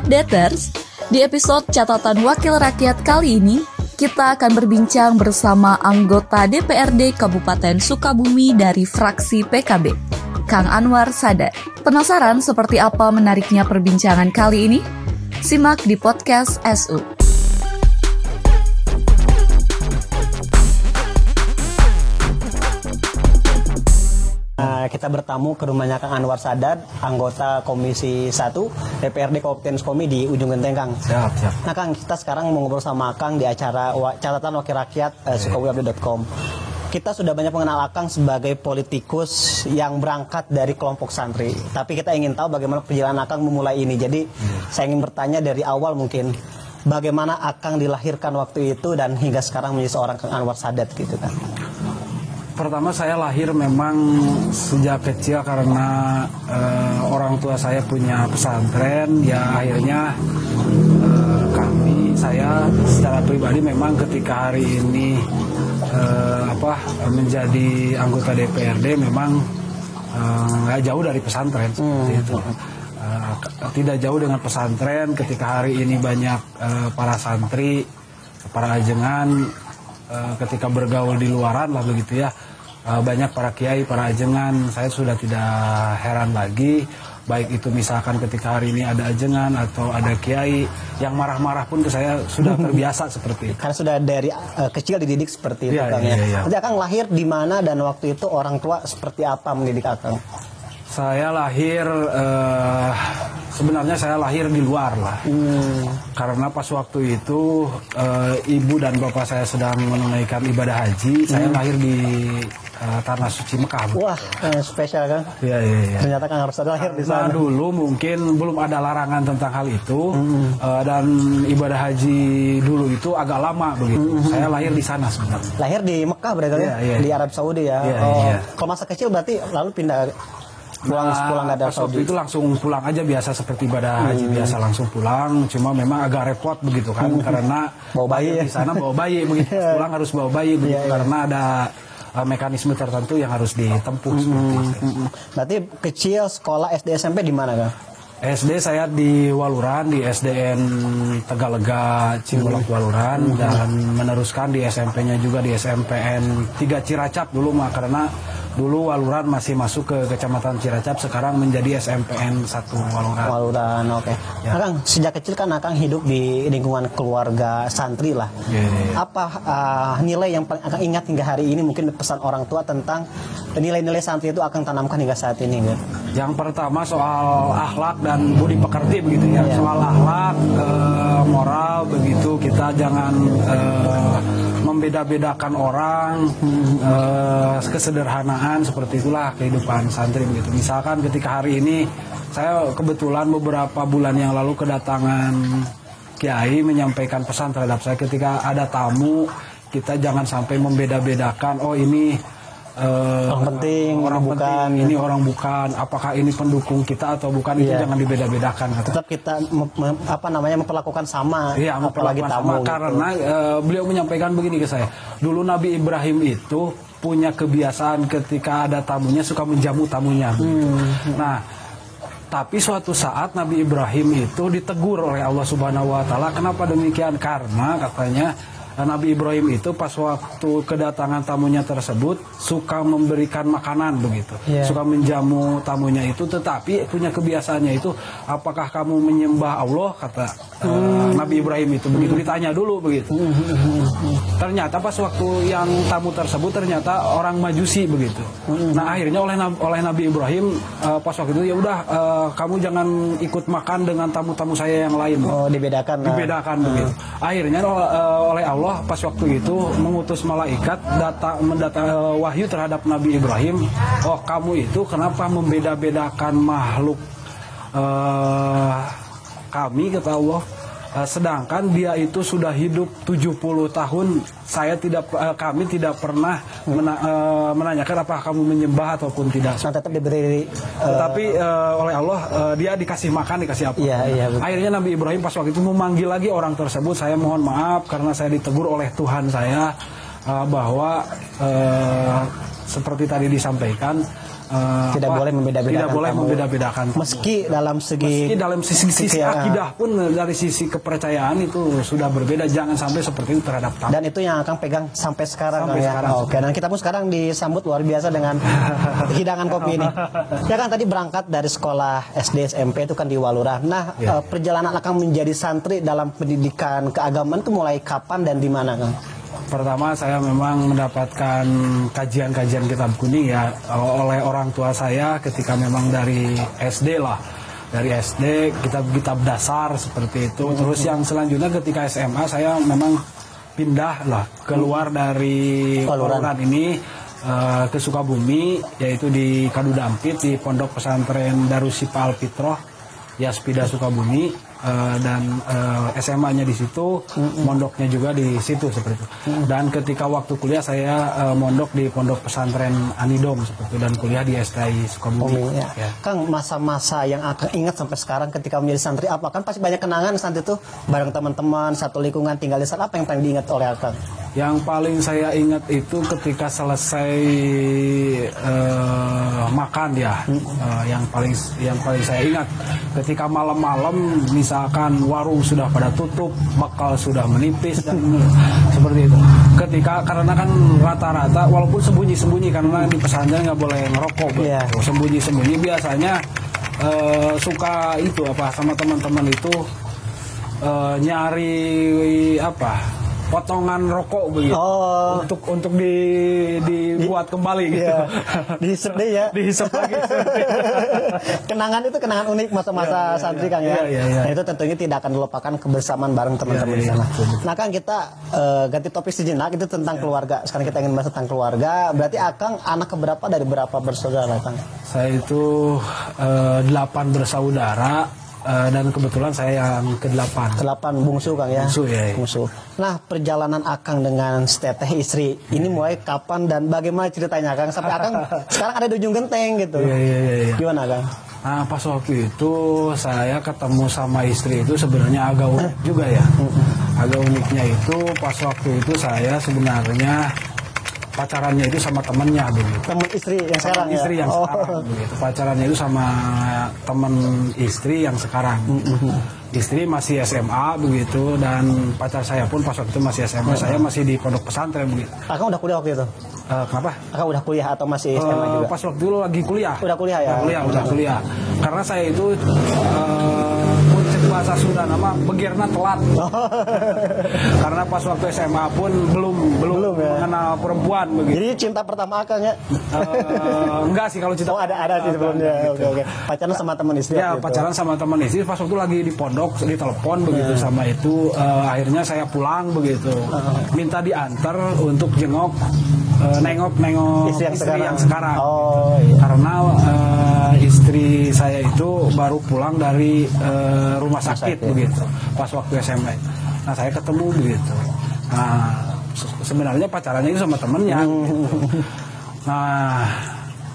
Updaters, di episode catatan Wakil Rakyat kali ini, kita akan berbincang bersama anggota DPRD Kabupaten Sukabumi dari fraksi PKB, Kang Anwar Sadar. Penasaran seperti apa menariknya perbincangan kali ini? Simak di podcast SU. Kita bertamu ke rumahnya Kang Anwar Sadad, anggota Komisi 1 DPRD Kabupaten Sukomi di Ujung Genteng, Kang. Siap, siap. Nah, Kang, kita sekarang mau ngobrol sama Kang di acara catatan wakil rakyat eh, sukawiupdate.com. Kita sudah banyak mengenal Akang sebagai politikus yang berangkat dari kelompok santri. Tapi kita ingin tahu bagaimana perjalanan Akang memulai ini. Jadi, saya ingin bertanya dari awal mungkin bagaimana Akang dilahirkan waktu itu dan hingga sekarang menjadi seorang Kang Anwar Sadat gitu kan. Pertama saya lahir memang sejak kecil karena eh, orang tua saya punya pesantren. Ya akhirnya eh, kami saya secara pribadi memang ketika hari ini eh, apa menjadi anggota DPRD memang nggak jauh dari pesantren seperti itu. Tidak jauh dengan pesantren ketika hari ini banyak para santri, para ajengan ketika bergaul di luaran lah begitu ya banyak para kiai, para ajengan saya sudah tidak heran lagi baik itu misalkan ketika hari ini ada ajengan atau ada kiai yang marah-marah pun ke saya sudah terbiasa seperti itu. Karena sudah dari eh, kecil dididik seperti itu Iya, Kang iya, ya. iya. Nanti Akang lahir di mana dan waktu itu orang tua seperti apa mendidik Akang? Saya lahir eh, sebenarnya saya lahir di luar lah. Karena pas waktu itu eh, ibu dan bapak saya sedang menunaikan ibadah haji, saya lahir di eh, tanah suci Mekah. Wah, eh, spesial kan? Iya iya iya. Ternyata Kang harus ada lahir di Nah sana. dulu mungkin belum ada larangan tentang hal itu eh, dan ibadah haji dulu itu agak lama begitu. Saya lahir di sana sebenarnya. Lahir di Mekah berarti Iya, ya? iya. di Arab Saudi ya. Iya, oh, iya. kalau masa kecil berarti lalu pindah pulang Nah, pulang pas waktu Saudi. itu langsung pulang aja biasa seperti ibadah haji biasa langsung pulang. Cuma memang agak repot begitu kan karena Bawa bayi ya. di sana bawa bayi begitu pulang harus bawa bayi begitu Iya, iya. karena ada uh, mekanisme tertentu yang harus ditempuh seperti itu. Mm-mm. Berarti kecil sekolah SD SMP di mana Kang? SD saya di Waluran di SDN Tegalega Cimolok Waluran dan meneruskan di SMP-nya juga di SMPN 3 Ciracap dulu mah karena dulu Waluran masih masuk ke Kecamatan Ciracap sekarang menjadi SMPN 1 Waluran. Waluran, oke. Ya. Nah, Kang, sejak kecil kan Akang hidup di lingkungan keluarga santri lah. Iya, iya, iya. Apa uh, nilai yang paling Akang ingat hingga hari ini mungkin pesan orang tua tentang nilai-nilai santri itu Akang tanamkan hingga saat ini gitu? Yang pertama soal akhlak dan budi pekerti begitu ya. Iya. Soal akhlak, eh, moral begitu kita jangan eh, membeda-bedakan orang, eh, kesederhanaan seperti itulah kehidupan santri begitu. Misalkan ketika hari ini saya kebetulan beberapa bulan yang lalu kedatangan kiai menyampaikan pesan terhadap saya ketika ada tamu kita jangan sampai membeda-bedakan oh ini eh, Orang penting, orang ini penting, bukan. ini orang bukan apakah ini pendukung kita atau bukan itu Iya. jangan dibeda-bedakan Tetap kita apa namanya memperlakukan sama, Iya, apalagi memperlakukan tamu. sama gitu. karena eh, beliau menyampaikan begini ke saya. Dulu Nabi Ibrahim itu punya kebiasaan ketika ada tamunya suka menjamu tamunya. Hmm. Nah, tapi suatu saat Nabi Ibrahim itu ditegur oleh Allah Subhanahu wa taala. Kenapa demikian? Karena katanya Nabi Ibrahim itu pas waktu kedatangan tamunya tersebut suka memberikan makanan begitu. Iya. Suka menjamu tamunya itu tetapi punya kebiasaannya itu apakah kamu menyembah Allah kata Hmm. Nabi Ibrahim itu begitu ditanya dulu begitu. Ternyata pas waktu yang tamu tersebut ternyata orang Majusi begitu. Nah akhirnya oleh oleh Nabi Ibrahim eh, pas waktu itu ya udah eh, kamu jangan ikut makan dengan tamu-tamu saya yang lain. Oh, dibedakan. Dibedakan begitu. Akhirnya ol- eh, oleh Allah pas waktu itu mengutus malaikat datang mendata eh, wahyu terhadap Nabi Ibrahim. Oh kamu itu kenapa membeda-bedakan makhluk eh, kami kata Allah sedangkan dia itu sudah hidup 70 tahun saya tidak eh, kami tidak pernah mena- eh, menanyakan apakah kamu menyembah ataupun tidak Nah, tetap diberi eh, tetapi eh, oleh Allah eh, dia dikasih makan dikasih apa Iya, iya, betul. akhirnya Nabi Ibrahim pas waktu itu memanggil lagi orang tersebut saya mohon maaf karena saya ditegur oleh Tuhan saya eh, bahwa eh, seperti tadi disampaikan eh, Tidak boleh membeda-bedakan Tidak boleh membeda-bedakan. Meski dalam segi Meski dalam sisi, sisi ya. akidah pun dari sisi kepercayaan itu sudah berbeda. Jangan sampai seperti itu terhadap tamu. dan itu yang akan pegang sampai sekarang Sampai ya. sekarang. Oke, dan kita pun sekarang disambut luar biasa dengan hidangan kopi ini. Ya kan tadi berangkat dari sekolah SD SMP itu kan di Walura. Nah, Ya. eh, perjalanan akan menjadi santri dalam pendidikan keagamaan itu mulai kapan dan di mana, Kang? Pertama saya memang mendapatkan kajian-kajian kitab kuning ya oleh orang tua saya ketika memang dari SD lah. Dari SD kitab-kitab dasar seperti itu. Terus yang selanjutnya ketika SMA saya memang pindah lah keluar dari. Waluran ini eh, ke Sukabumi yaitu di Kadu Dampit di Pondok Pesantren Darussipa Alfitroh Yaspida Sukabumi eh, dan eh, SMA-nya di situ, mondoknya juga di situ seperti itu. Dan ketika waktu kuliah saya eh, mondok di Pondok Pesantren Anidom seperti itu dan kuliah di STI Sukabumi. Umi, ya. Ya. Kang, masa-masa yang akan ingat sampai sekarang ketika menjadi santri apa? Kan pasti banyak kenangan santri itu bareng teman-teman, satu lingkungan tinggal di sana. Apa yang paling diingat oleh Akang? Yang paling saya ingat itu ketika selesai eh, makan ya, Eh, yang paling yang paling saya ingat ketika malam-malam misalkan warung sudah pada tutup, bakal sudah menipis dan seperti itu. Ketika karena kan rata-rata walaupun sembunyi-sembunyi karena di pesantren nggak boleh ngerokok, begitu. sembunyi-sembunyi biasanya eh, suka itu apa sama teman-teman itu eh, nyari apa potongan rokok begitu Oh. untuk untuk di dibuat kembali gitu Iya, dihisap deh ya. dihisap lagi kenangan itu kenangan unik masa-masa santri Kang ya. Iya, iya, iya. Nah, itu tentunya tidak akan dilupakan kebersamaan bareng teman-teman di sana. Nah, Kang kita eh, ganti topik sejenak itu tentang keluarga. Sekarang kita ingin bahas tentang keluarga. Berarti Akang anak keberapa dari berapa bersaudara, Kang? saya itu eh, delapan bersaudara eh, dan kebetulan saya yang ke delapan Delapan bungsu Kang ya. Bungsu, iya, iya. Bungsu. Nah, perjalanan Akang dengan teteh istri ini mulai kapan dan bagaimana ceritanya Kang? Sampai Akang sekarang ada di ujung genteng gitu. Iya, iya, iya, iya. Gimana Kang? Nah pas waktu itu saya ketemu sama istri itu sebenarnya agak unik juga ya. Agak uniknya itu pas waktu itu saya sebenarnya pacarannya itu sama temennya begitu. Teman istri yang sekarang Teman istri ya. yang Oh. sekarang begitu. Pacarannya itu sama teman istri yang sekarang. Istri masih SMA begitu dan pacar saya pun pas waktu itu masih SMA. Saya masih di pondok pesantren begitu. Akang udah kuliah waktu itu? Eh, kenapa? Akang udah kuliah atau masih SMA Eh, juga? pas waktu itu lagi kuliah. Udah kuliah ya? Udah kuliah, udah kuliah. Karena saya itu kuncek bahasa Sunda nama begirna telat. Karena pas waktu SMA pun belum belum, Belum ya? mengenal perempuan begitu. Jadi cinta pertama Akang ya? Eh, enggak sih kalau cerita. Oh ada ada sih sebelumnya. Oke oke. Pacaran sama teman istri. Ya waktu itu. pacaran sama teman istri pas waktu lagi di pondok ditelepon begitu Ya. sama itu eh, akhirnya saya pulang begitu minta diantar untuk jengok eh, nengok nengok Istri yang sekarang. sekarang. Oh iya. karena eh, istri saya itu baru pulang dari eh, rumah sakit, sakit. begitu pas waktu SMA nah saya ketemu begitu nah se- sebenarnya pacarannya itu sama temennya Hmm. gitu. nah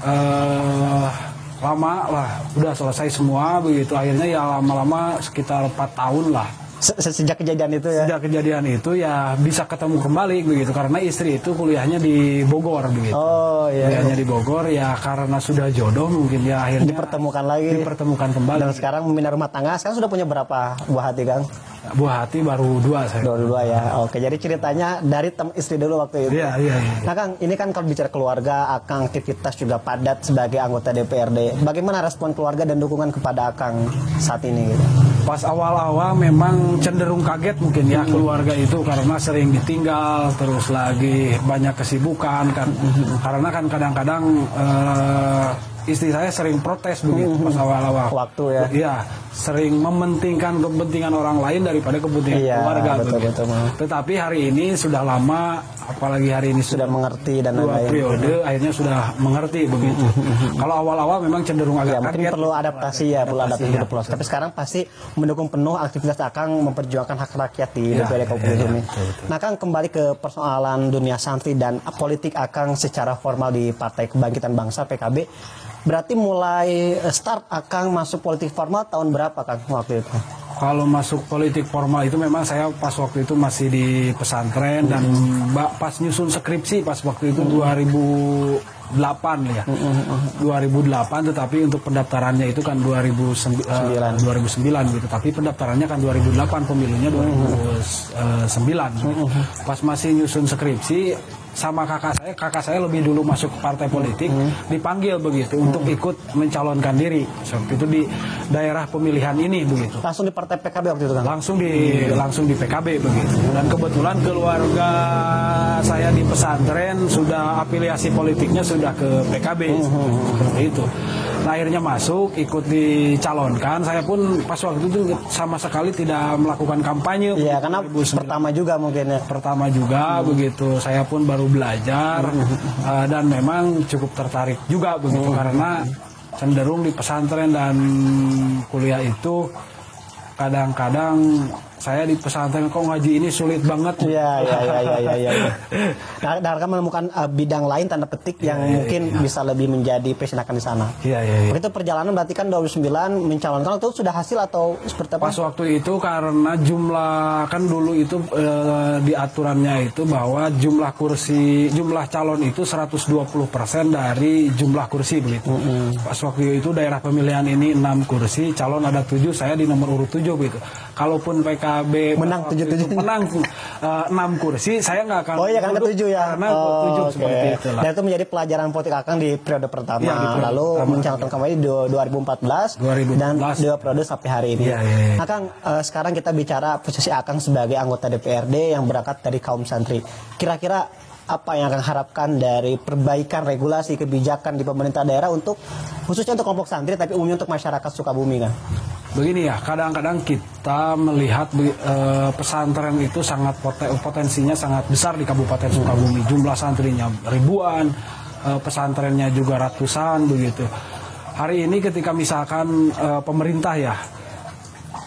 eh, lama lah udah selesai semua begitu akhirnya ya lama-lama sekitar empat tahun lah Se- se- Sejak kejadian itu ya. sejak kejadian itu ya bisa ketemu kembali begitu karena istri itu kuliahnya di Bogor begitu Oh iya. kuliahnya di Bogor ya karena sudah jodoh mungkin ya akhirnya Dipertemukan lagi. dipertemukan kembali Dan sekarang membina rumah tangga. Sekarang sudah punya berapa buah hati Kang? Buah hati baru dua saya Dua-dua ya. Oke, jadi ceritanya dari tem istri dulu waktu itu. Iya, iya, iya. Nah, Kang, ini kan kalau bicara keluarga, Akang aktivitas juga padat sebagai anggota DPRD. Bagaimana respon keluarga dan dukungan kepada Akang saat ini gitu? pas awal-awal memang cenderung kaget mungkin ya keluarga itu karena sering ditinggal terus lagi banyak kesibukan kan karena kan kadang-kadang eh, istri saya sering protes begitu pas awal-awal Waktu ya. Iya, sering mementingkan kepentingan orang lain daripada kepentingan Iya, keluarga. betul, begitu. betul, Mang. Tetapi hari ini sudah lama, apalagi hari ini Sudah sudah mengerti dan dua lain-lain. periode, akhirnya sudah mengerti begitu. Kalau awal-awal memang cenderung Ya, agak mungkin kaget. perlu adaptasi ya, perlu adaptasi ya, hidup Tapi sekarang pasti mendukung penuh aktivitas Akang memperjuangkan hak rakyat di Ya, ya, Kabupaten ya, ini. betul, betul. Nah, Kang kembali ke persoalan dunia santri dan politik Akang secara formal di Partai Kebangkitan Bangsa PKB. Berarti mulai eh, start Akang masuk politik formal tahun berapa Kang waktu itu? Kalau masuk politik formal itu memang saya pas waktu itu masih di pesantren dan ba- pas nyusun skripsi pas waktu itu 2008 ya. 2008 tetapi untuk pendaftarannya itu kan 2009 eh, 2009 gitu. Tapi pendaftarannya kan 2008 pemilunya 2009. Pas masih nyusun skripsi sama kakak saya, kakak saya lebih dulu masuk ke partai politik, dipanggil begitu untuk ikut mencalonkan diri. Waktu itu di daerah pemilihan ini begitu Langsung di partai PKB waktu itu kan? langsung di langsung di PKB begitu dan kebetulan keluarga saya di pesantren sudah afiliasi politiknya sudah ke PKB seperti itu. Nah, akhirnya masuk ikut dicalonkan. Saya pun pas waktu itu sama sekali tidak melakukan kampanye. Iya, karena 2009 pertama juga mungkin ya. pertama juga begitu. Saya pun baru belajar. Eh, dan memang cukup tertarik juga begitu. Karena cenderung di pesantren dan kuliah itu kadang-kadang saya di pesantren kok ngaji ini sulit banget Iya, iya, iya, iya, iya, iya. Nah, dan akan menemukan uh, bidang lain tanda petik yang mungkin bisa lebih menjadi passion akan di sana. iya iya iya. Begitu perjalanan berarti kan 2009 mencalonkan itu sudah hasil atau seperti apa? Pas waktu itu karena jumlah kan dulu itu eh, di aturannya itu bahwa jumlah kursi jumlah calon itu 120% dari jumlah kursi begitu. Pas waktu itu daerah pemilihan ini 6 kursi, calon ada 7, saya di nomor urut 7 begitu. Kalaupun PKB Menang 7-7. itu menang eh, 6 kursi, saya nggak akan Oh iya kan ketujuh ya. Karena Oh, ketujuh oke. seperti itu lah. Dan itu menjadi pelajaran politik Akang di periode pertama. Iya, di periode Lalu pertama. mencalonkan kembali di 2014, 2014. dan dua periode sampai hari ini. Iya, iya, iya. Akang eh, sekarang kita bicara posisi Akang sebagai anggota DPRD yang berangkat dari kaum santri. Kira-kira apa yang akan harapkan dari perbaikan regulasi kebijakan di pemerintah daerah untuk khususnya untuk kelompok santri tapi umumnya untuk masyarakat Sukabumi kan? Begini ya, kadang-kadang kita melihat eh, pesantren itu sangat poten- potensinya sangat besar di Kabupaten Sukabumi. Jumlah santrinya ribuan, eh, pesantrennya juga ratusan begitu. Hari ini ketika misalkan eh, pemerintah ya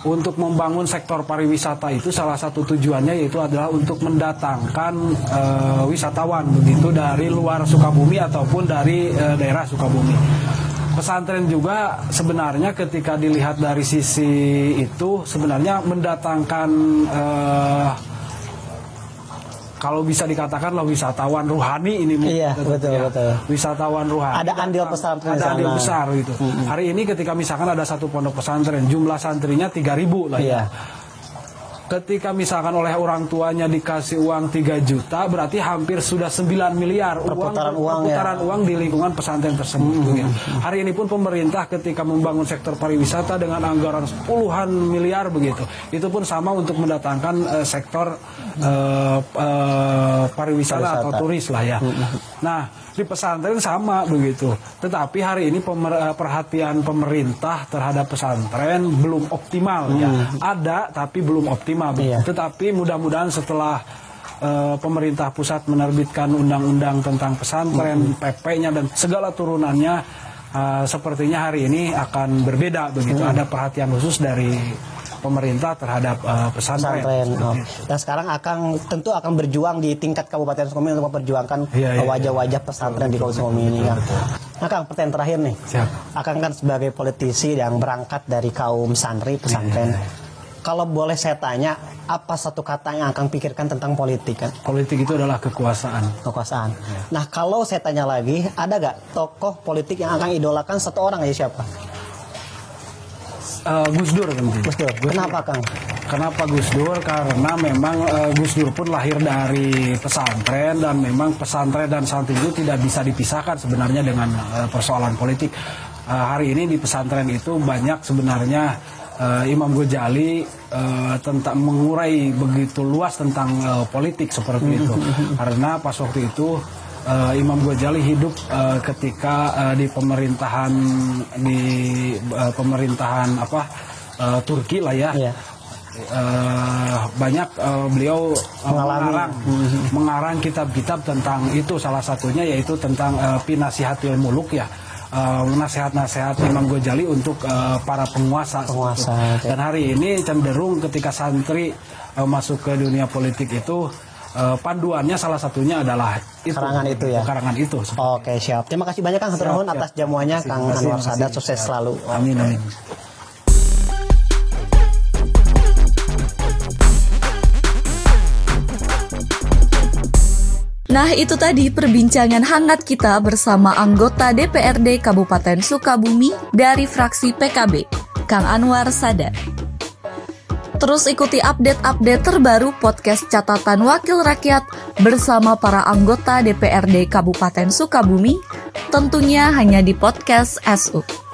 untuk membangun sektor pariwisata itu salah satu tujuannya yaitu adalah untuk mendatangkan eh, wisatawan begitu dari luar Sukabumi ataupun dari eh, daerah Sukabumi. Pesantren juga sebenarnya ketika dilihat dari sisi itu sebenarnya mendatangkan eh, kalau bisa dikatakan lah wisatawan ruhani ini mungkin Iya, betul, ya. betul. wisatawan ruhani Ada andil pesantren ada andil besar gitu hari ini ketika misalkan ada satu pondok pesantren jumlah santrinya 3000 lah ya Iya. Ketika misalkan oleh orang tuanya dikasih uang 3 juta berarti hampir sudah 9 miliar Perputaran uang, perputaran ya. uang di lingkungan pesantren tersebut begitu. hari ini pun pemerintah ketika membangun sektor pariwisata dengan anggaran puluhan miliar begitu itu pun sama untuk mendatangkan eh, sektor eh, eh, pariwisata, atau Pariwisata. turis lah ya nah di pesantren sama begitu. Tetapi hari ini pemer- eh, perhatian pemerintah terhadap pesantren belum optimal ya. Ada tapi belum optimal. Iya. tetapi mudah-mudahan setelah eh, pemerintah pusat menerbitkan undang-undang tentang pesantren PP-nya dan segala turunannya eh, sepertinya hari ini akan berbeda begitu. Ada perhatian khusus dari pemerintah terhadap eh, pesantren, pesantren. Oh. Dan sekarang akan tentu akan berjuang di tingkat Kabupaten Sukabumi untuk memperjuangkan Iya, iya, wajah-wajah pesantren di Kabupaten Sukabumi ini kan. Nah, Kang, pertanyaan terakhir nih. Siap. Akang kan sebagai politisi yang berangkat dari kaum santri pesantren. Iya, Kalau boleh saya tanya, apa satu kata yang akan pikirkan tentang politik kan? politik itu adalah kekuasaan Kekuasaan. Iya. Nah, kalau saya tanya lagi, ada gak tokoh politik yang akan idolakan satu orang aja siapa? Eh, Gus Dur tentu. Gus Dur. Kenapa, Kang? Kenapa Gus Dur? Karena memang eh, Gus Dur pun lahir dari pesantren dan memang pesantren dan santri itu tidak bisa dipisahkan sebenarnya dengan eh, persoalan politik. Eh, hari ini di pesantren itu banyak sebenarnya eh, Imam Ghazali eh, tentang mengurai begitu luas tentang eh, politik seperti itu. Karena pas waktu itu eh, Imam Ghazali hidup eh, ketika eh, di pemerintahan di eh, pemerintahan apa eh, Turki lah ya. Iya. Eh, banyak eh, beliau eh, Mengalami. mengarang mengarang kitab-kitab tentang itu salah satunya yaitu tentang eh, Pinasihatil Muluk ya nasihat-nasihat Imam Ghazali untuk eh, para penguasa Penguasa, oke. dan hari ini cenderung ketika santri eh, masuk ke dunia politik itu uh, panduannya salah satunya adalah itu, karangan itu ya? Karangan itu. Oke okay, siap. Terima kasih banyak kang Hatur atas jamuannya kang Anwar Sadat. sukses siap. selalu. Okay. amin amin. Nah, itu tadi perbincangan hangat kita bersama anggota DPRD Kabupaten Sukabumi dari fraksi PKB, Kang Anwar Sadat. Terus ikuti update-update terbaru podcast catatan Wakil Rakyat bersama para anggota DPRD Kabupaten Sukabumi, tentunya hanya di podcast SU.